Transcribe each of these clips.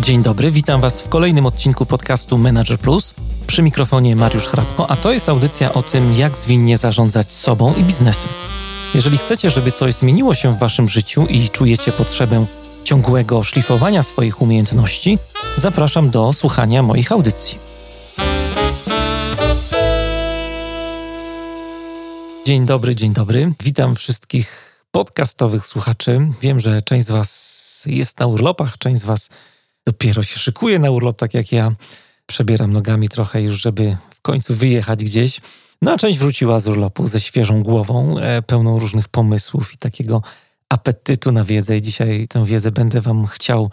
Dzień dobry, witam Was w kolejnym odcinku podcastu Manager Plus. Przy mikrofonie Mariusz Hrabko, a to jest audycja o tym, jak zwinnie zarządzać sobą i biznesem. Jeżeli chcecie, żeby coś zmieniło się w Waszym życiu i czujecie potrzebę ciągłego szlifowania swoich umiejętności, zapraszam do słuchania moich audycji. Dzień dobry, dzień dobry. Witam wszystkich podcastowych słuchaczy. Wiem, że część z Was jest na urlopach, część z Was dopiero się szykuje na urlop, tak jak ja. Przebieram nogami trochę już, żeby w końcu wyjechać gdzieś. No a część wróciła z urlopu ze świeżą głową, e, pełną różnych pomysłów i takiego apetytu na wiedzę. I dzisiaj tę wiedzę będę Wam chciał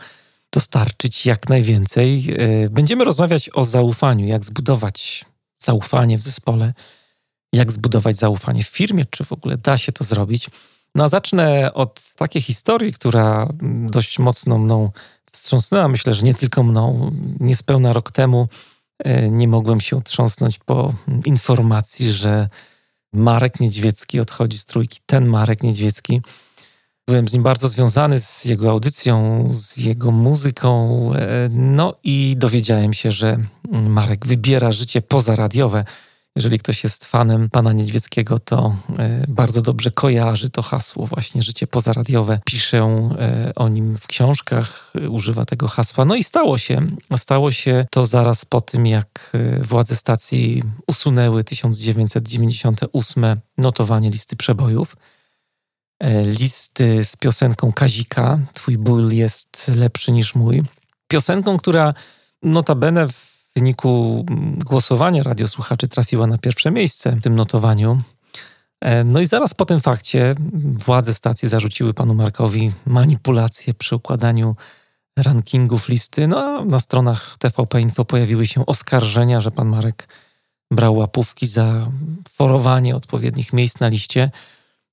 dostarczyć jak najwięcej. E, będziemy rozmawiać o zaufaniu, jak zbudować zaufanie w zespole, jak zbudować zaufanie w firmie, czy w ogóle da się to zrobić. No a zacznę od takiej historii, która dość mocno mną wstrząsnęła. Myślę, że nie tylko mną. Niespełna rok temu e, nie mogłem się otrząsnąć po informacji, że Marek Niedźwiecki odchodzi z trójki. Ten Marek Niedźwiecki. Byłem z nim bardzo związany, z jego audycją, z jego muzyką. E, no i dowiedziałem się, że Marek wybiera życie pozaradiowe. Jeżeli ktoś jest fanem pana Niedźwieckiego, to e, bardzo dobrze kojarzy to hasło, właśnie życie pozaradiowe. Piszę e, o nim w książkach, e, używa tego hasła. No i stało się. Stało się to zaraz po tym, jak władze stacji usunęły 1998 notowanie listy przebojów. Listy z piosenką Kazika, Twój ból jest lepszy niż mój. Piosenką, która notabene w wyniku głosowania radiosłuchaczy trafiła na pierwsze miejsce w tym notowaniu. E, no i zaraz po tym fakcie władze stacji zarzuciły panu Markowi manipulacje przy układaniu rankingów listy. No a na stronach TVP Info pojawiły się oskarżenia, że pan Marek brał łapówki za forowanie odpowiednich miejsc na liście.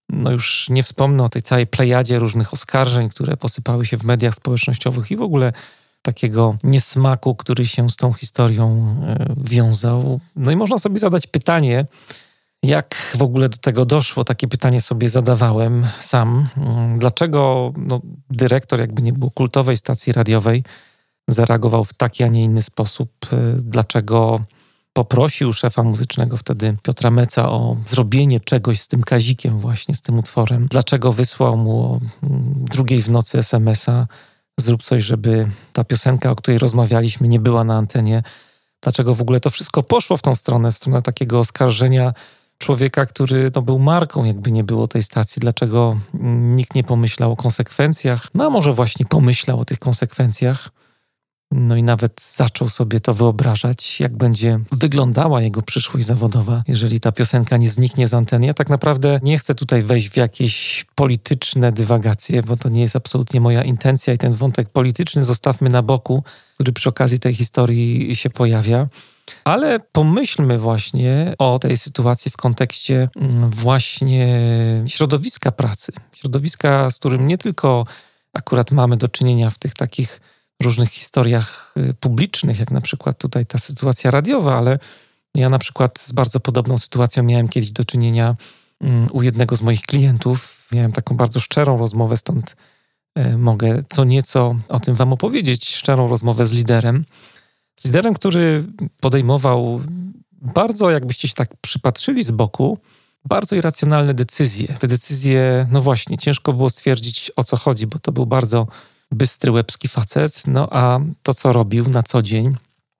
No już nie wspomnę o tej całej plejadzie różnych oskarżeń, które posypały się w mediach społecznościowych i w ogóle takiego niesmaku, który się z tą historią e, wiązał. No i można sobie zadać pytanie, jak w ogóle do tego doszło? Takie pytanie sobie zadawałem sam. Dlaczego no, dyrektor, jakby nie było kultowej stacji radiowej, zareagował w taki, a nie inny sposób? E, dlaczego poprosił szefa muzycznego wtedy Piotra Meca o zrobienie czegoś z tym kazikiem właśnie, z tym utworem? Dlaczego wysłał mu o drugiej w nocy SMS-a? Zrób coś, żeby ta piosenka, o której rozmawialiśmy, nie była na antenie. Dlaczego w ogóle to wszystko poszło w tą stronę, w stronę takiego oskarżenia człowieka, który no, był marką, jakby nie było tej stacji. Dlaczego nikt nie pomyślał o konsekwencjach? No a może właśnie pomyślał o tych konsekwencjach no i nawet zaczął sobie to wyobrażać, jak będzie wyglądała jego przyszłość zawodowa, jeżeli ta piosenka nie zniknie z anteny. Ja tak naprawdę nie chcę tutaj wejść w jakieś polityczne dywagacje, bo to nie jest absolutnie moja intencja i ten wątek polityczny zostawmy na boku, który przy okazji tej historii się pojawia. Ale pomyślmy właśnie o tej sytuacji w kontekście mm, właśnie środowiska pracy. Środowiska, z którym nie tylko akurat mamy do czynienia w tych takich różnych historiach y, publicznych, jak na przykład tutaj ta sytuacja radiowa, ale ja na przykład z bardzo podobną sytuacją miałem kiedyś do czynienia mm, u jednego z moich klientów. Miałem taką bardzo szczerą rozmowę, stąd y, mogę co nieco o tym Wam opowiedzieć. Szczerą rozmowę z liderem. Z liderem, który podejmował bardzo, jakbyście się tak przypatrzyli z boku, bardzo irracjonalne decyzje. Te decyzje, no właśnie, ciężko było stwierdzić o co chodzi, bo to był bardzo bystry łebski facet, no a to, co robił na co dzień,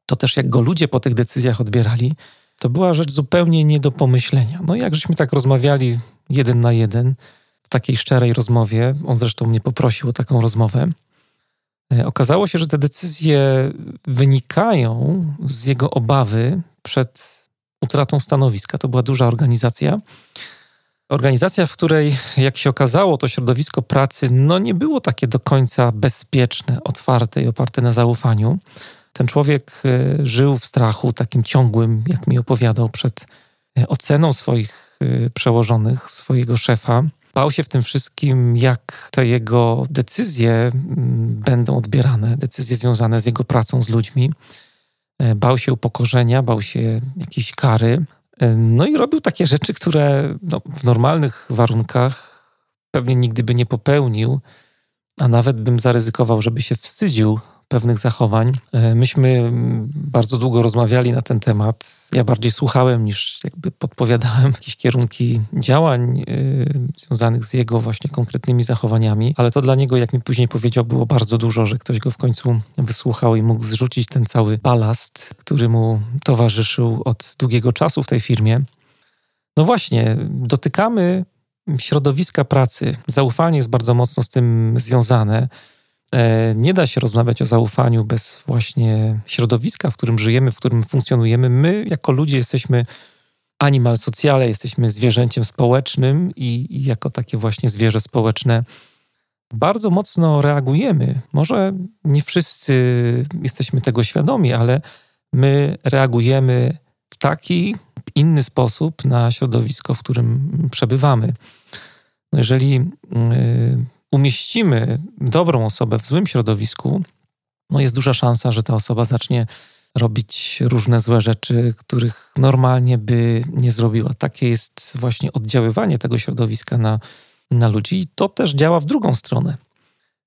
to też jak go ludzie po tych decyzjach odbierali, to była rzecz zupełnie nie do pomyślenia. No jak żeśmy tak rozmawiali jeden na jeden, w takiej szczerej rozmowie, on zresztą mnie poprosił o taką rozmowę, e, okazało się, że te decyzje wynikają z jego obawy przed utratą stanowiska. To była duża organizacja. Organizacja, w której, jak się okazało, to środowisko pracy no, nie było takie do końca bezpieczne, otwarte i oparte na zaufaniu. Ten człowiek e, żył w strachu takim ciągłym, jak mi opowiadał, przed e, oceną swoich e, przełożonych, swojego szefa. Bał się w tym wszystkim, jak te jego decyzje będą odbierane, decyzje związane z jego pracą z ludźmi. Bał się upokorzenia, bał się jakiejś kary. No i robił takie rzeczy, które no, w normalnych warunkach pewnie nigdy by nie popełnił, a nawet bym zaryzykował, żeby się wstydził pewnych zachowań. E, myśmy bardzo długo rozmawiali na ten temat. Ja bardziej słuchałem niż jakby podpowiadałem jakieś kierunki działań yy, związanych z jego właśnie konkretnymi zachowaniami, ale to dla niego, jak mi później powiedział, było bardzo dużo, że ktoś go w końcu wysłuchał i mógł zrzucić ten cały balast, który mu towarzyszył od długiego czasu w tej firmie. No właśnie, dotykamy środowiska pracy. Zaufanie jest bardzo mocno z tym związane. E, nie da się rozmawiać o zaufaniu bez właśnie środowiska, w którym żyjemy, w którym funkcjonujemy. My, jako ludzie, jesteśmy animal sociale, jesteśmy zwierzęciem społecznym i, i jako takie właśnie zwierzę społeczne bardzo mocno reagujemy. Może nie wszyscy jesteśmy tego świadomi, ale my reagujemy w taki inny sposób na środowisko, w którym przebywamy. No jeżeli y, umieścimy dobrą osobę w złym środowisku, no jest duża szansa, że ta osoba zacznie robić różne złe rzeczy, których normalnie by nie zrobiła. Takie jest właśnie oddziaływanie tego środowiska na, na ludzi i to też działa w drugą stronę.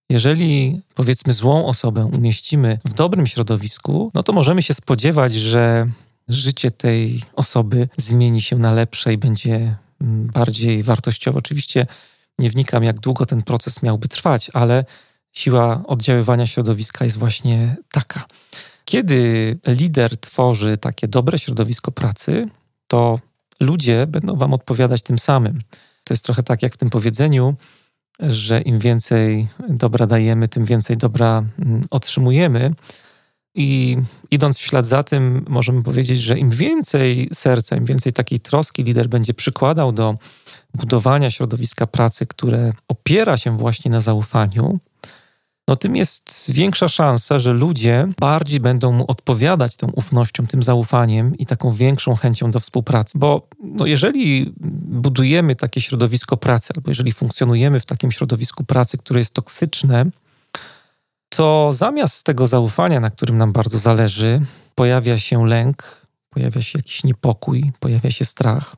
Jeżeli powiedzmy złą osobę umieścimy w dobrym środowisku, no to możemy się spodziewać, że życie tej osoby zmieni się na lepsze i będzie mm, bardziej wartościowe. Oczywiście nie wnikam, jak długo ten proces miałby trwać, ale siła oddziaływania środowiska jest właśnie taka. Kiedy lider tworzy takie dobre środowisko pracy, to ludzie będą wam odpowiadać tym samym. To jest trochę tak jak w tym powiedzeniu, że im więcej dobra dajemy, tym więcej dobra mm, otrzymujemy. I idąc w ślad za tym, możemy powiedzieć, że im więcej serca, im więcej takiej troski lider będzie przykładał do budowania środowiska pracy, które opiera się właśnie na zaufaniu, no tym jest większa szansa, że ludzie bardziej będą mu odpowiadać tą ufnością, tym zaufaniem i taką większą chęcią do współpracy. Bo no jeżeli budujemy takie środowisko pracy, albo jeżeli funkcjonujemy w takim środowisku pracy, które jest toksyczne, to zamiast tego zaufania, na którym nam bardzo zależy, pojawia się lęk, pojawia się jakiś niepokój, pojawia się strach.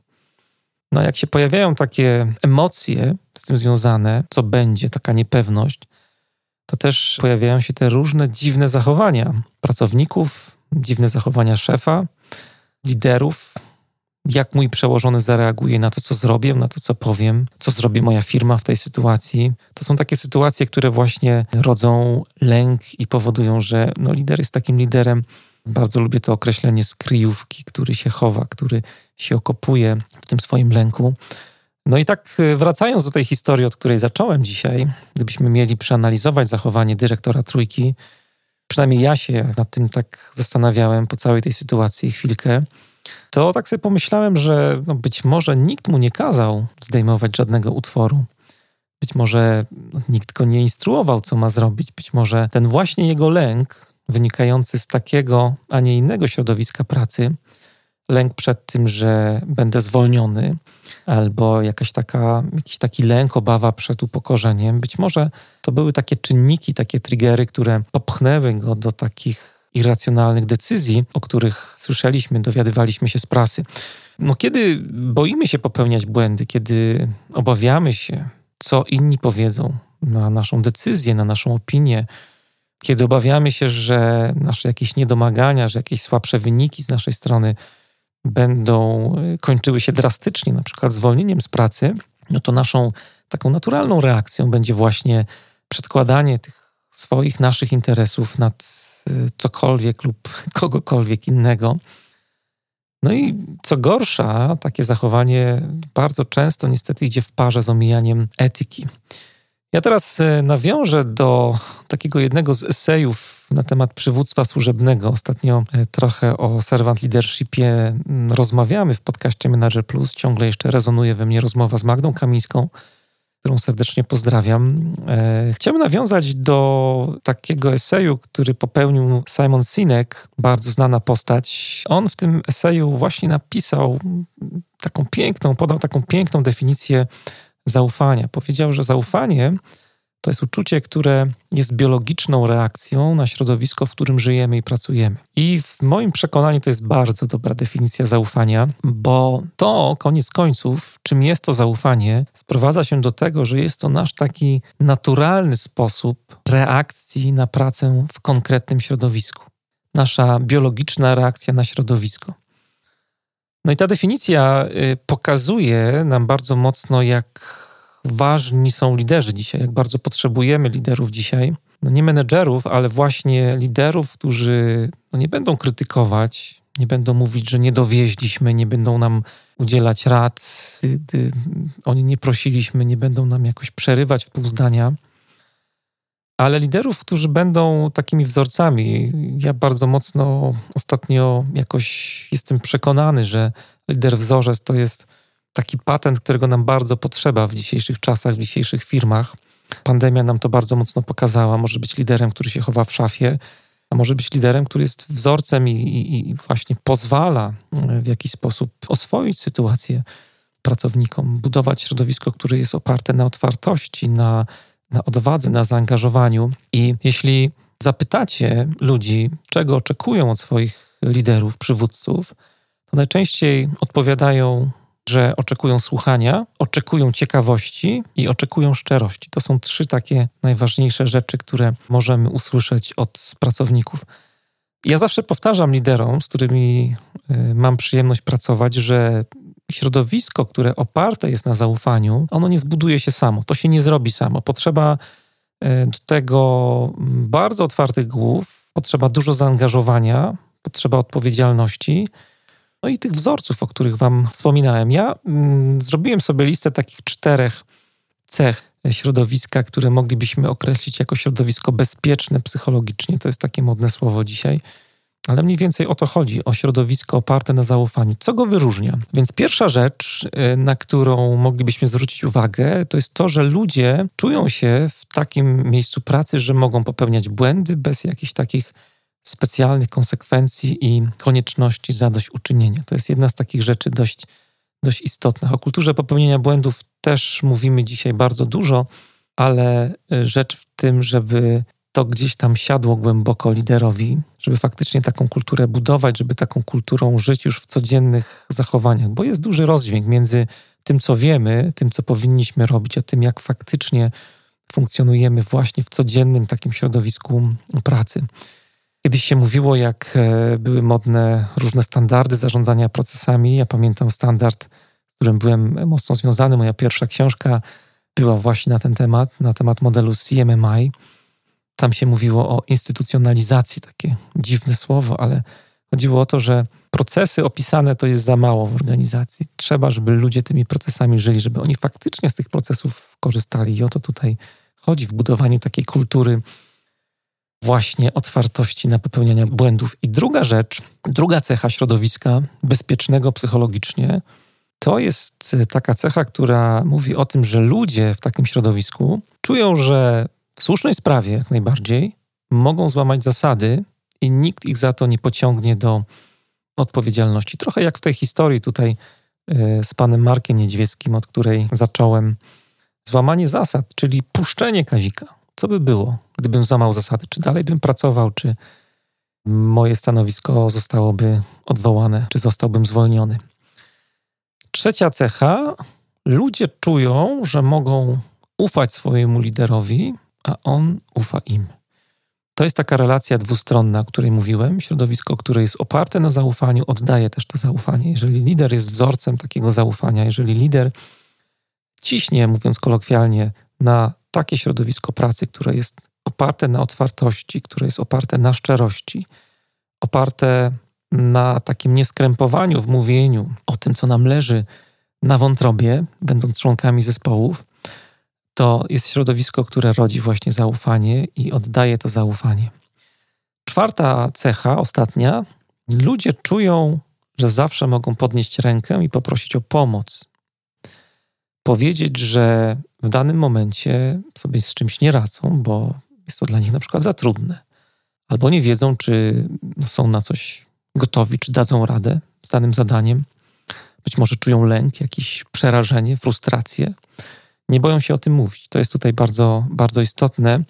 No, jak się pojawiają takie emocje z tym związane, co będzie, taka niepewność, to też pojawiają się te różne dziwne zachowania pracowników, dziwne zachowania szefa, liderów, jak mój przełożony zareaguje na to, co zrobię, na to, co powiem, co zrobi moja firma w tej sytuacji. To są takie sytuacje, które właśnie rodzą lęk i powodują, że no, lider jest takim liderem. Bardzo lubię to określenie z kryjówki, który się chowa, który się okopuje w tym swoim lęku. No i tak e, wracając do tej historii, od której zacząłem dzisiaj, gdybyśmy mieli przeanalizować zachowanie dyrektora trójki, przynajmniej ja się nad tym tak zastanawiałem po całej tej sytuacji chwilkę, to tak sobie pomyślałem, że no być może nikt mu nie kazał zdejmować żadnego utworu. Być może no, nikt go nie instruował, co ma zrobić. Być może ten właśnie jego lęk, wynikający z takiego, a nie innego środowiska pracy, lęk przed tym, że będę zwolniony, albo jakaś taka, jakiś taki lęk, obawa przed upokorzeniem. Być może to były takie czynniki, takie triggery, które popchnęły go do takich irracjonalnych decyzji, o których słyszeliśmy, dowiadywaliśmy się z prasy. No, kiedy boimy się popełniać błędy, kiedy obawiamy się, co inni powiedzą na naszą decyzję, na naszą opinię, kiedy obawiamy się, że nasze jakieś niedomagania, że jakieś słabsze wyniki z naszej strony będą y, kończyły się drastycznie, na przykład zwolnieniem z pracy, no to naszą taką naturalną reakcją będzie właśnie przedkładanie tych swoich, naszych interesów nad Y, cokolwiek lub kogokolwiek innego. No i co gorsza, takie zachowanie bardzo często niestety idzie w parze z omijaniem etyki. Ja teraz y, nawiążę do takiego jednego z esejów na temat przywództwa służebnego. Ostatnio y, trochę o servant leadershipie mm, rozmawiamy w podcaście Manager Plus. Ciągle jeszcze rezonuje we mnie rozmowa z Magdą Kamińską którą serdecznie pozdrawiam. E, chciałbym nawiązać do takiego eseju, który popełnił Simon Sinek, bardzo znana postać. On w tym eseju właśnie napisał taką piękną, podał taką piękną definicję zaufania. Powiedział, że zaufanie To jest uczucie, które jest biologiczną reakcją na środowisko, w którym żyjemy i pracujemy. I w moim przekonaniu to jest bardzo dobra definicja zaufania, bo to koniec końców, czym jest to zaufanie, sprowadza się do tego, że jest to nasz taki naturalny sposób reakcji na pracę w konkretnym środowisku. Nasza biologiczna reakcja na środowisko. No i ta definicja y, pokazuje nam bardzo mocno, jak ważni są liderzy dzisiaj, jak bardzo potrzebujemy liderów dzisiaj. No nie menedżerów, ale właśnie liderów, którzy no nie będą krytykować, nie będą mówić, że nie dowieźliśmy, nie będą nam udzielać rad, gdy oni nie prosiliśmy, nie będą nam jakoś przerywać w pół zdania. Ale liderów, którzy będą takimi wzorcami. Ja bardzo mocno ostatnio jakoś jestem przekonany, że lider wzorzec to jest taki patent, którego nam bardzo potrzeba w dzisiejszych czasach, w dzisiejszych firmach. Pandemia nam to bardzo mocno pokazała. Może być liderem, który się chowa w szafie, a może być liderem, który jest wzorcem i, i, i właśnie pozwala e, w jakiś sposób oswoić sytuację pracownikom, budować środowisko, które jest oparte na otwartości, na, na odwadze, na zaangażowaniu. I jeśli zapytacie ludzi, czego oczekują od swoich liderów, przywódców, to najczęściej odpowiadają że oczekują słuchania, oczekują ciekawości i oczekują szczerości. To są trzy takie najważniejsze rzeczy, które możemy usłyszeć od pracowników. Ja zawsze powtarzam liderom, z którymi y, mam przyjemność pracować, że środowisko, które oparte jest na zaufaniu, ono nie zbuduje się samo, to się nie zrobi samo. Potrzeba y, do tego bardzo otwartych głów, potrzeba dużo zaangażowania, potrzeba odpowiedzialności no i tych wzorców, o których Wam wspominałem. Ja mm, zrobiłem sobie listę takich czterech cech środowiska, które moglibyśmy określić jako środowisko bezpieczne psychologicznie. To jest takie modne słowo dzisiaj. Ale mniej więcej o to chodzi, o środowisko oparte na zaufaniu. Co go wyróżnia? Więc pierwsza rzecz, y, na którą moglibyśmy zwrócić uwagę, to jest to, że ludzie czują się w takim miejscu pracy, że mogą popełniać błędy bez jakichś takich specjalnych konsekwencji i konieczności zadośćuczynienia. To jest jedna z takich rzeczy dość, dość istotnych. O kulturze popełnienia błędów też mówimy dzisiaj bardzo dużo, ale e, rzecz w tym, żeby to gdzieś tam siadło głęboko liderowi, żeby faktycznie taką kulturę budować, żeby taką kulturą żyć już w codziennych zachowaniach, bo jest duży rozdźwięk między tym, co wiemy, tym, co powinniśmy robić, a tym, jak faktycznie funkcjonujemy właśnie w codziennym takim środowisku pracy. Kiedyś się mówiło, jak e, były modne różne standardy zarządzania procesami. Ja pamiętam standard, z którym byłem mocno związany. Moja pierwsza książka była właśnie na ten temat, na temat modelu CMMI. Tam się mówiło o instytucjonalizacji, takie dziwne słowo, ale chodziło o to, że procesy opisane to jest za mało w organizacji. Trzeba, żeby ludzie tymi procesami żyli, żeby oni faktycznie z tych procesów korzystali. I o to tutaj chodzi w budowaniu takiej kultury właśnie otwartości na popełnianie błędów. I druga rzecz, druga cecha środowiska bezpiecznego psychologicznie, to jest taka cecha, która mówi o tym, że ludzie w takim środowisku czują, że w słusznej sprawie jak najbardziej mogą złamać zasady i nikt ich za to nie pociągnie do odpowiedzialności. Trochę jak w tej historii tutaj e, z panem Markiem Niedźwieckim, od której zacząłem. Złamanie zasad, czyli puszczenie Kazika co by było, gdybym złamał zasady? Czy dalej bym pracował, czy moje stanowisko zostałoby odwołane, czy zostałbym zwolniony? Trzecia cecha. Ludzie czują, że mogą ufać swojemu liderowi, a on ufa im. To jest taka relacja dwustronna, o której mówiłem. Środowisko, które jest oparte na zaufaniu, oddaje też to zaufanie. Jeżeli lider jest wzorcem takiego zaufania, jeżeli lider ciśnie, mówiąc kolokwialnie, na takie środowisko pracy, które jest oparte na otwartości, które jest oparte na szczerości, oparte na takim nieskrępowaniu w mówieniu o tym, co nam leży na wątrobie, będąc członkami zespołów, to jest środowisko, które rodzi właśnie zaufanie i oddaje to zaufanie. Czwarta cecha, ostatnia, ludzie czują, że zawsze mogą podnieść rękę i poprosić o pomoc. Powiedzieć, że w danym momencie sobie z czymś nie radzą, bo jest to dla nich na przykład za trudne, albo nie wiedzą, czy są na coś gotowi, czy dadzą radę z danym zadaniem. Być może czują lęk, jakieś przerażenie, frustrację. nie boją się o tym mówić. To jest tutaj bardzo, bardzo istotne.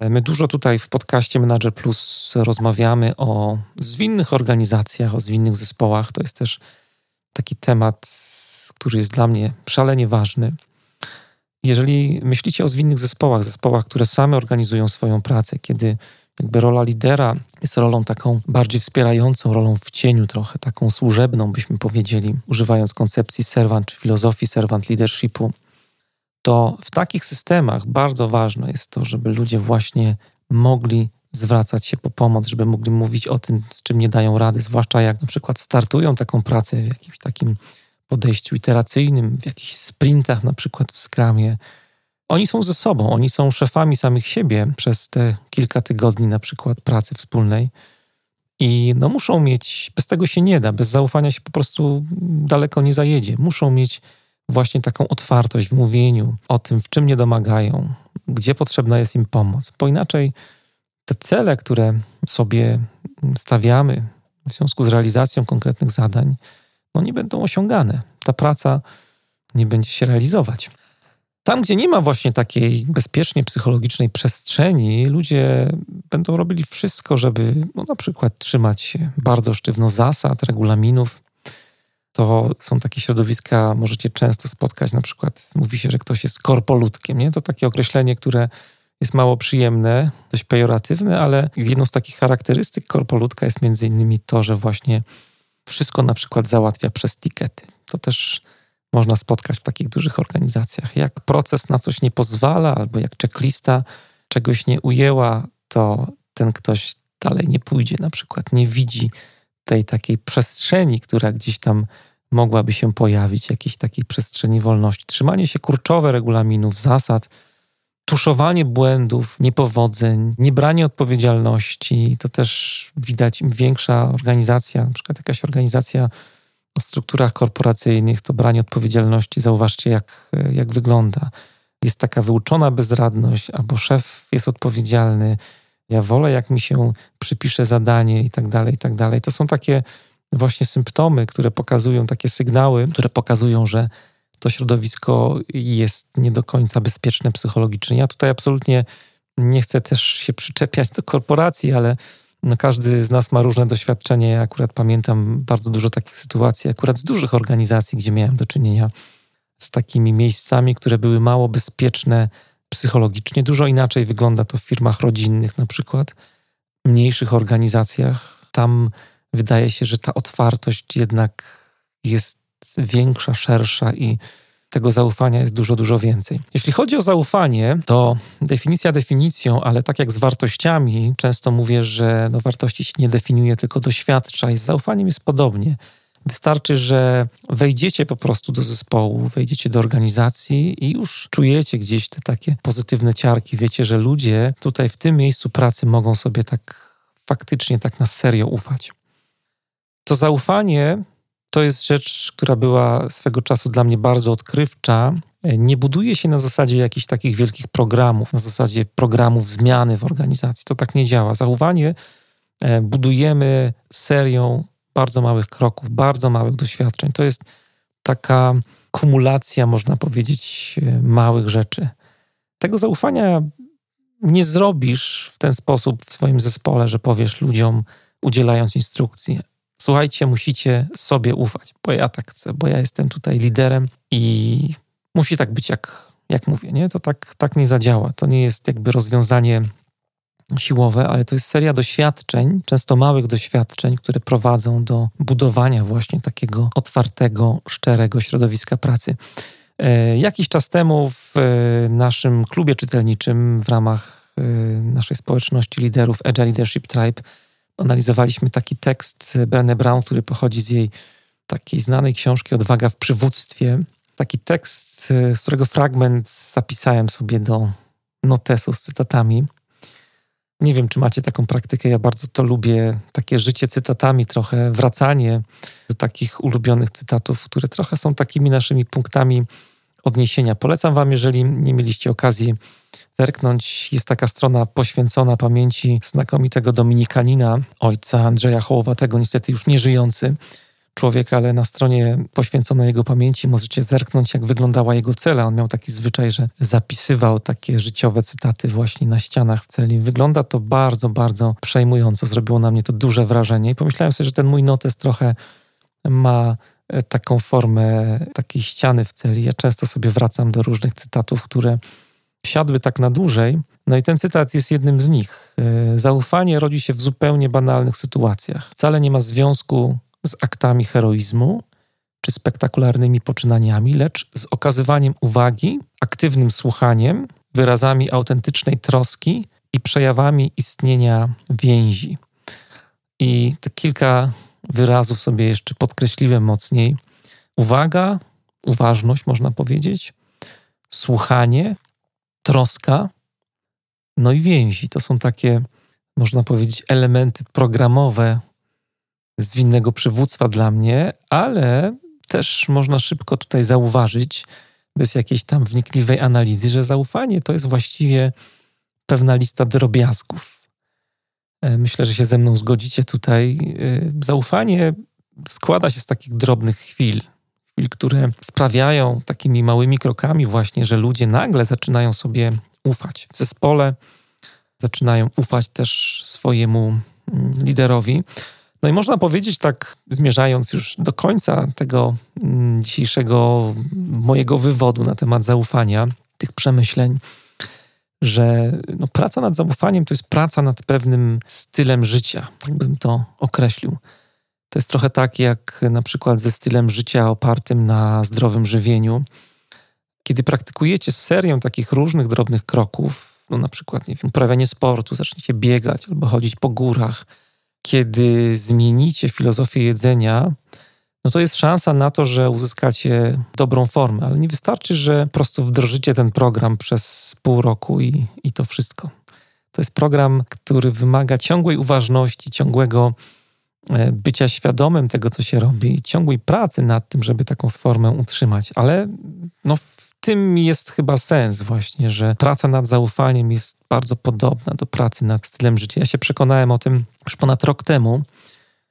My dużo tutaj w podcaście Manager Plus rozmawiamy o zwinnych organizacjach, o zwinnych zespołach. To jest też taki temat, który jest dla mnie szalenie ważny. Jeżeli myślicie o zwinnych zespołach, zespołach, które same organizują swoją pracę, kiedy jakby rola lidera jest rolą taką bardziej wspierającą, rolą w cieniu trochę, taką służebną, byśmy powiedzieli, używając koncepcji servant czy filozofii servant leadershipu, to w takich systemach bardzo ważne jest to, żeby ludzie właśnie mogli zwracać się po pomoc, żeby mogli mówić o tym, z czym nie dają rady, zwłaszcza jak na przykład startują taką pracę w jakimś takim podejściu iteracyjnym, w jakichś sprintach, na przykład w skramie. Oni są ze sobą, oni są szefami samych siebie przez te kilka tygodni, na przykład pracy wspólnej. I no muszą mieć, bez tego się nie da, bez zaufania się po prostu daleko nie zajedzie. Muszą mieć właśnie taką otwartość w mówieniu o tym, w czym nie domagają, gdzie potrzebna jest im pomoc, bo inaczej te cele, które sobie stawiamy w związku z realizacją konkretnych zadań, no nie będą osiągane. Ta praca nie będzie się realizować. Tam, gdzie nie ma właśnie takiej bezpiecznie psychologicznej przestrzeni, ludzie będą robili wszystko, żeby no, na przykład trzymać się bardzo sztywno zasad, regulaminów. To są takie środowiska, możecie często spotkać, na przykład mówi się, że ktoś jest korpoludkiem. Nie? To takie określenie, które jest mało przyjemne, dość pejoratywne, ale jedną z takich charakterystyk korpoludka jest między innymi to, że właśnie wszystko na przykład załatwia przez tikety. To też można spotkać w takich dużych organizacjach. Jak proces na coś nie pozwala, albo jak checklista czegoś nie ujęła, to ten ktoś dalej nie pójdzie, na przykład nie widzi tej takiej przestrzeni, która gdzieś tam mogłaby się pojawić, jakiejś takiej przestrzeni wolności. Trzymanie się kurczowe regulaminów, zasad, tuszowanie błędów, niepowodzeń, niebranie odpowiedzialności, to też widać im większa organizacja, na przykład jakaś organizacja o strukturach korporacyjnych, to branie odpowiedzialności, zauważcie jak, jak wygląda. Jest taka wyuczona bezradność, albo szef jest odpowiedzialny, ja wolę jak mi się przypisze zadanie i tak dalej, i tak dalej. To są takie właśnie symptomy, które pokazują, takie sygnały, które pokazują, że to środowisko jest nie do końca bezpieczne psychologicznie. Ja tutaj absolutnie nie chcę też się przyczepiać do korporacji, ale no każdy z nas ma różne doświadczenie. Ja akurat pamiętam bardzo dużo takich sytuacji, akurat z dużych organizacji, gdzie miałem do czynienia z takimi miejscami, które były mało bezpieczne psychologicznie. Dużo inaczej wygląda to w firmach rodzinnych, na przykład, mniejszych organizacjach. Tam wydaje się, że ta otwartość jednak jest większa, szersza i tego zaufania jest dużo, dużo więcej. Jeśli chodzi o zaufanie, to definicja definicją, ale tak jak z wartościami, często mówię, że no wartości się nie definiuje, tylko doświadcza i z zaufaniem jest podobnie. Wystarczy, że wejdziecie po prostu do zespołu, wejdziecie do organizacji i już czujecie gdzieś te takie pozytywne ciarki. Wiecie, że ludzie tutaj w tym miejscu pracy mogą sobie tak faktycznie, tak na serio ufać. To zaufanie to jest rzecz, która była swego czasu dla mnie bardzo odkrywcza. Nie buduje się na zasadzie jakichś takich wielkich programów, na zasadzie programów zmiany w organizacji. To tak nie działa. Zaufanie e, budujemy serią bardzo małych kroków, bardzo małych doświadczeń. To jest taka kumulacja, można powiedzieć, e, małych rzeczy. Tego zaufania nie zrobisz w ten sposób w swoim zespole, że powiesz ludziom, udzielając instrukcji, słuchajcie, musicie sobie ufać, bo ja tak chcę, bo ja jestem tutaj liderem i musi tak być, jak, jak mówię, nie? To tak, tak nie zadziała. To nie jest jakby rozwiązanie siłowe, ale to jest seria doświadczeń, często małych doświadczeń, które prowadzą do budowania właśnie takiego otwartego, szczerego środowiska pracy. E, jakiś czas temu w e, naszym klubie czytelniczym w ramach e, naszej społeczności liderów Agile Leadership Tribe analizowaliśmy taki tekst Brené Brown, który pochodzi z jej takiej znanej książki Odwaga w przywództwie. Taki tekst, z którego fragment zapisałem sobie do notesu z cytatami. Nie wiem, czy macie taką praktykę. Ja bardzo to lubię. Takie życie cytatami, trochę wracanie do takich ulubionych cytatów, które trochę są takimi naszymi punktami odniesienia. Polecam Wam, jeżeli nie mieliście okazji zerknąć. Jest taka strona poświęcona pamięci znakomitego dominikanina, ojca Andrzeja Hołowatego, niestety już nie żyjący. człowiek, ale na stronie poświęconej jego pamięci możecie zerknąć, jak wyglądała jego cela. On miał taki zwyczaj, że zapisywał takie życiowe cytaty właśnie na ścianach w celi. Wygląda to bardzo, bardzo przejmująco. Zrobiło na mnie to duże wrażenie i pomyślałem sobie, że ten mój notes trochę ma e, taką formę takiej ściany w celi. Ja często sobie wracam do różnych cytatów, które siadły tak na dłużej. No i ten cytat jest jednym z nich. E, zaufanie rodzi się w zupełnie banalnych sytuacjach. Wcale nie ma związku z aktami heroizmu czy spektakularnymi poczynaniami, lecz z okazywaniem uwagi, aktywnym słuchaniem, wyrazami autentycznej troski i przejawami istnienia więzi. I te kilka wyrazów sobie jeszcze podkreśliłem mocniej. Uwaga, uważność, można powiedzieć, słuchanie, troska, no i więzi. To są takie, można powiedzieć, elementy programowe zwinnego przywództwa dla mnie, ale też można szybko tutaj zauważyć, bez jakiejś tam wnikliwej analizy, że zaufanie to jest właściwie pewna lista drobiazgów. E, myślę, że się ze mną zgodzicie tutaj. E, zaufanie składa się z takich drobnych chwil, chwil, które sprawiają takimi małymi krokami właśnie, że ludzie nagle zaczynają sobie ufać. W zespole zaczynają ufać też swojemu mm, liderowi. No i można powiedzieć tak, zmierzając już do końca tego mm, dzisiejszego mojego wywodu na temat zaufania, tych przemyśleń, że no, praca nad zaufaniem to jest praca nad pewnym stylem życia, tak bym to określił. To jest trochę tak jak na przykład ze stylem życia opartym na zdrowym żywieniu. Kiedy praktykujecie serię takich różnych drobnych kroków, no na przykład, nie wiem, uprawianie sportu, zaczniecie biegać albo chodzić po górach, kiedy zmienicie filozofię jedzenia, no to jest szansa na to, że uzyskacie dobrą formę, ale nie wystarczy, że po prostu wdrożycie ten program przez pół roku i, i to wszystko. To jest program, który wymaga ciągłej uważności, ciągłego bycia świadomym tego, co się robi i ciągłej pracy nad tym, żeby taką formę utrzymać. Ale no, w tym jest chyba sens właśnie, że praca nad zaufaniem jest bardzo podobna do pracy nad stylem życia. Ja się przekonałem o tym już ponad rok temu,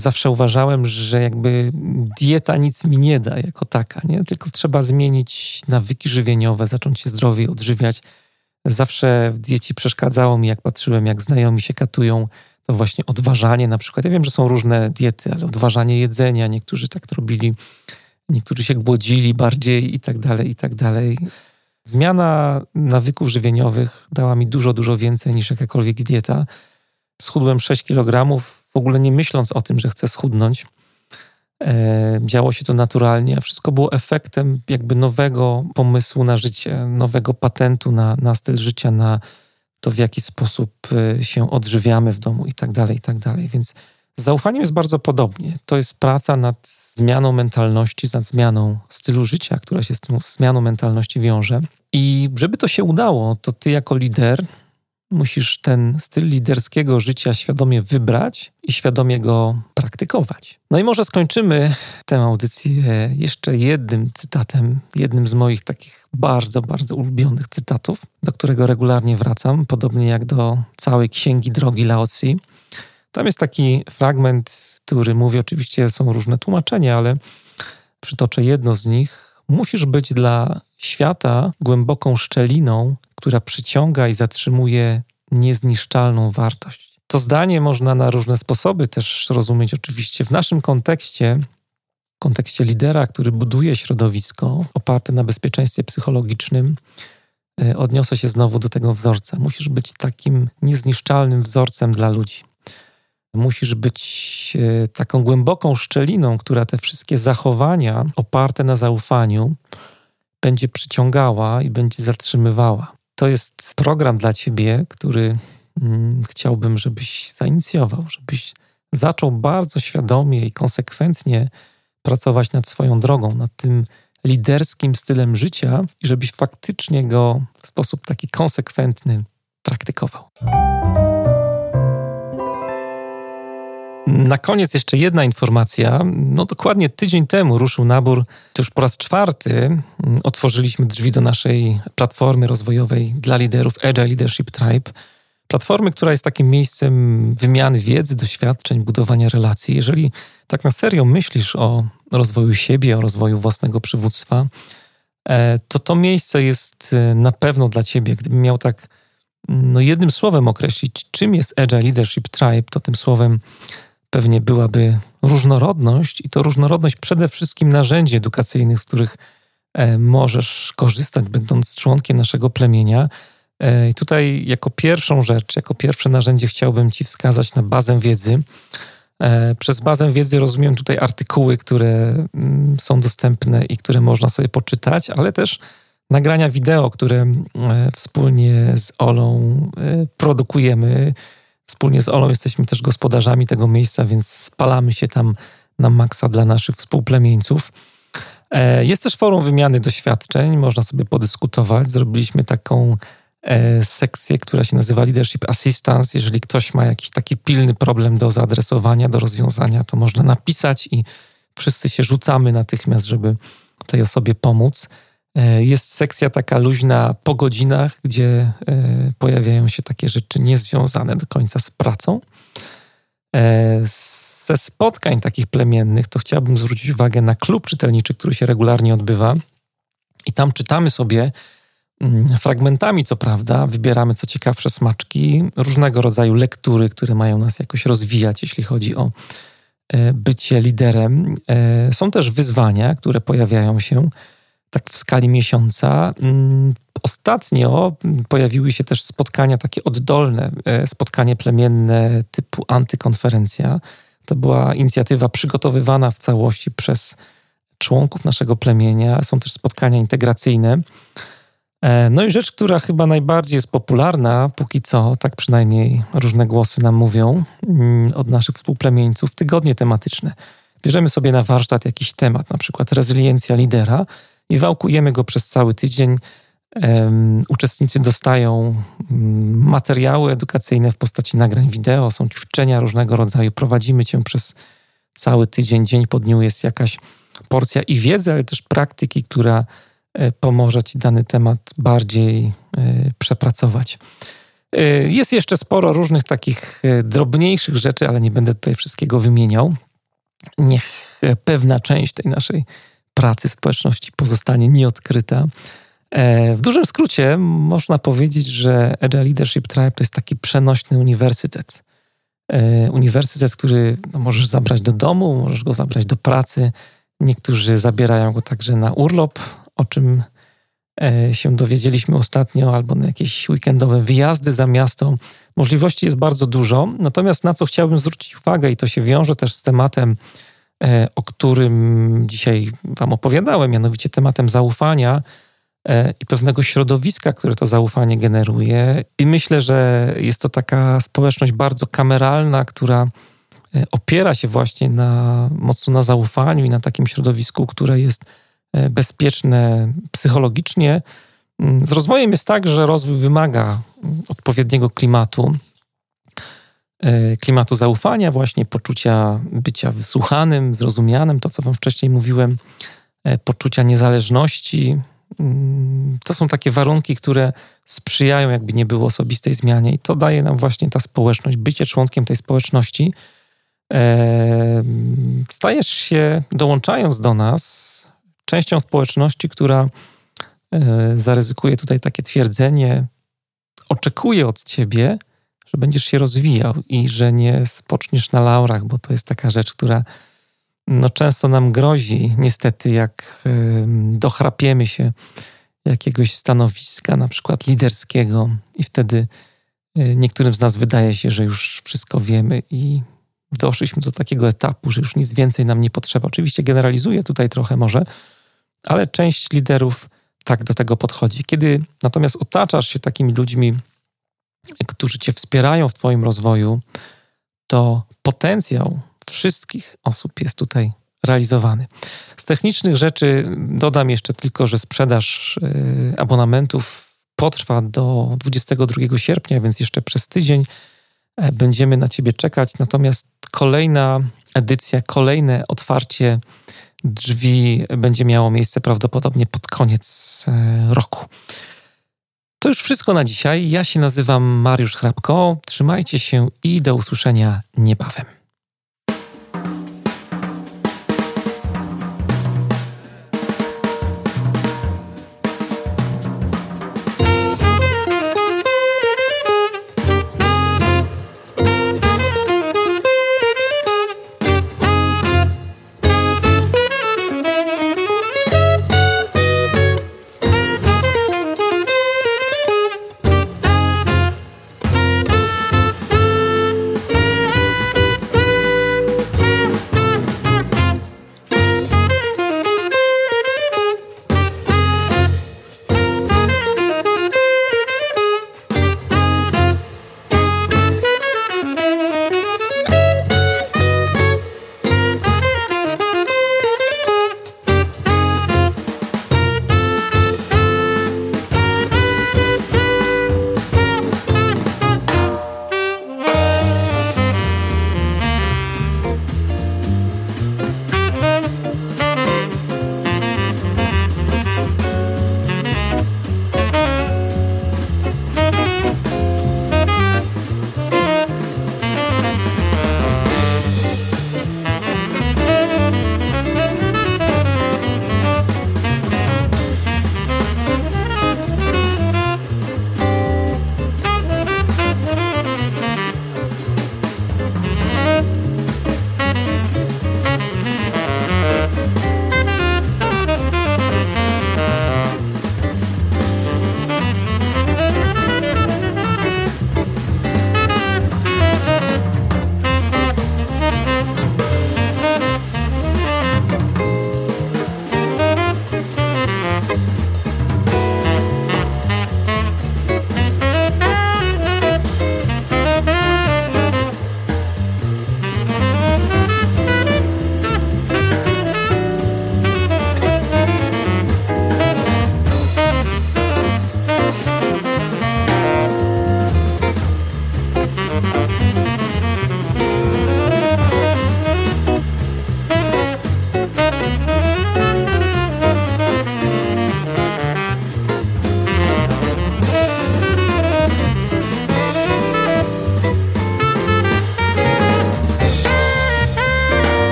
zawsze uważałem, że jakby dieta nic mi nie da jako taka, nie? Tylko trzeba zmienić nawyki żywieniowe, zacząć się zdrowiej odżywiać. Zawsze w przeszkadzało mi, jak patrzyłem, jak znajomi się katują, to właśnie odważanie na przykład. Ja wiem, że są różne diety, ale odważanie jedzenia, niektórzy tak robili, niektórzy się głodzili bardziej i tak dalej, i tak dalej. Zmiana nawyków żywieniowych dała mi dużo, dużo więcej niż jakakolwiek dieta. Schudłem 6 kg, w ogóle nie myśląc o tym, że chcę schudnąć. E, działo się to naturalnie, a wszystko było efektem jakby nowego pomysłu na życie, nowego patentu na, na styl życia, na to, w jaki sposób e, się odżywiamy w domu i tak dalej, i tak dalej. Więc z zaufaniem jest bardzo podobnie. To jest praca nad zmianą mentalności, nad zmianą stylu życia, która się z tą zmianą mentalności wiąże. I żeby to się udało, to ty jako lider musisz ten styl liderskiego życia świadomie wybrać i świadomie go praktykować. No i może skończymy tę audycję jeszcze jednym cytatem, jednym z moich takich bardzo, bardzo ulubionych cytatów, do którego regularnie wracam, podobnie jak do całej księgi drogi Laozi. Tam jest taki fragment, który mówi, oczywiście są różne tłumaczenia, ale przytoczę jedno z nich. Musisz być dla świata głęboką szczeliną, która przyciąga i zatrzymuje niezniszczalną wartość. To zdanie można na różne sposoby też rozumieć, oczywiście w naszym kontekście, kontekście lidera, który buduje środowisko oparte na bezpieczeństwie psychologicznym. E, odniosę się znowu do tego wzorca. Musisz być takim niezniszczalnym wzorcem dla ludzi. Musisz być e, taką głęboką szczeliną, która te wszystkie zachowania oparte na zaufaniu będzie przyciągała i będzie zatrzymywała. To jest program dla ciebie, który chciałbym, żebyś zainicjował, żebyś zaczął bardzo świadomie i konsekwentnie pracować nad swoją drogą, nad tym liderskim stylem życia i żebyś faktycznie go w sposób taki konsekwentny praktykował. Na koniec jeszcze jedna informacja. No dokładnie tydzień temu ruszył nabór, już po raz czwarty mm, otworzyliśmy drzwi do naszej platformy rozwojowej dla liderów Agile Leadership Tribe. Platformy, która jest takim miejscem wymiany wiedzy, doświadczeń, budowania relacji. Jeżeli tak na serio myślisz o rozwoju siebie, o rozwoju własnego przywództwa, e, to to miejsce jest e, na pewno dla ciebie. Gdybym miał tak no jednym słowem określić, czym jest Agile Leadership Tribe, to tym słowem pewnie byłaby różnorodność i to różnorodność przede wszystkim narzędzi edukacyjnych, z których e, możesz korzystać, będąc członkiem naszego plemienia. I tutaj jako pierwszą rzecz, jako pierwsze narzędzie chciałbym Ci wskazać na bazę wiedzy. E, przez bazę wiedzy rozumiem tutaj artykuły, które mm, są dostępne i które można sobie poczytać, ale też nagrania wideo, które e, wspólnie z Olą e, produkujemy. Wspólnie z Olą jesteśmy też gospodarzami tego miejsca, więc spalamy się tam na maksa dla naszych współplemieńców. Jest też forum wymiany doświadczeń, można sobie podyskutować. Zrobiliśmy taką E, sekcję, która się nazywa Leadership Assistance. Jeżeli ktoś ma jakiś taki pilny problem do zaadresowania, do rozwiązania, to można napisać i wszyscy się rzucamy natychmiast, żeby tej osobie pomóc. E, jest sekcja taka luźna po godzinach, gdzie e, pojawiają się takie rzeczy niezwiązane do końca z pracą. Ze spotkań takich plemiennych to chciałbym zwrócić uwagę na klub czytelniczy, który się regularnie odbywa. I tam czytamy sobie fragmentami, co prawda, wybieramy co ciekawsze smaczki, różnego rodzaju lektury, które mają nas jakoś rozwijać, jeśli chodzi o e, bycie liderem. E, są też wyzwania, które pojawiają się tak w skali miesiąca. Mm, ostatnio pojawiły się też spotkania takie oddolne, e, spotkanie plemienne typu antykonferencja. To była inicjatywa przygotowywana w całości przez członków naszego plemienia. Są też spotkania integracyjne. E, no i rzecz, która chyba najbardziej jest popularna, póki co, tak przynajmniej różne głosy nam mówią mm, od naszych współplemieńców, tygodnie tematyczne. Bierzemy sobie na warsztat jakiś temat, na przykład rezyliencja lidera i wałkujemy go przez cały tydzień. Um, uczestnicy dostają um, materiały edukacyjne w postaci nagrań wideo, są ćwiczenia różnego rodzaju. Prowadzimy cię przez cały tydzień, dzień po dniu jest jakaś porcja i wiedzy, ale też praktyki, która pomoże Ci dany temat bardziej e, przepracować. E, jest jeszcze sporo różnych takich drobniejszych rzeczy, ale nie będę tutaj wszystkiego wymieniał. Niech pewna część tej naszej pracy społeczności pozostanie nieodkryta. W dużym skrócie można powiedzieć, że Agile Leadership Tribe to jest taki przenośny uniwersytet. Uniwersytet, który no, możesz zabrać do domu, możesz go zabrać do pracy. Niektórzy zabierają go także na urlop, o czym e, się dowiedzieliśmy ostatnio, albo na jakieś weekendowe wyjazdy za miasto. Możliwości jest bardzo dużo. Natomiast na co chciałbym zwrócić uwagę, i to się wiąże też z tematem, e, o którym dzisiaj Wam opowiadałem, mianowicie tematem zaufania e, i pewnego środowiska, które to zaufanie generuje. I myślę, że jest to taka społeczność bardzo kameralna, która opiera się właśnie na, mocno na zaufaniu i na takim środowisku, które jest bezpieczne psychologicznie. Mm, z rozwojem jest tak, że rozwój wymaga odpowiedniego klimatu, e, klimatu zaufania, właśnie poczucia bycia wysłuchanym, zrozumianym, to co Wam wcześniej mówiłem, e, poczucia niezależności. Mm, to są takie warunki, które sprzyjają, jakby nie było osobistej zmianie, i to daje nam właśnie ta społeczność, bycie członkiem tej społeczności. Stajesz się, dołączając do nas, częścią społeczności, która e, zaryzykuje tutaj takie twierdzenie, oczekuje od ciebie, że będziesz się rozwijał i że nie spoczniesz na laurach, bo to jest taka rzecz, która no, często nam grozi, niestety, jak dochrapiemy się jakiegoś stanowiska, na przykład liderskiego, i wtedy e, niektórym z nas wydaje się, że już wszystko wiemy i doszliśmy do takiego etapu, że już nic więcej nam nie potrzeba. Oczywiście generalizuję tutaj trochę może, ale część liderów tak do tego podchodzi. Kiedy natomiast otaczasz się takimi ludźmi, którzy cię wspierają w Twoim rozwoju, to potencjał wszystkich osób jest tutaj realizowany. Z technicznych rzeczy dodam jeszcze tylko, że sprzedaż y, abonamentów potrwa do 22 sierpnia, więc jeszcze przez tydzień e, będziemy na Ciebie czekać. Natomiast kolejna edycja, kolejne otwarcie drzwi będzie miało miejsce prawdopodobnie pod koniec e, roku. To już wszystko na dzisiaj. Ja się nazywam Mariusz Hrabko. Trzymajcie się i do usłyszenia niebawem.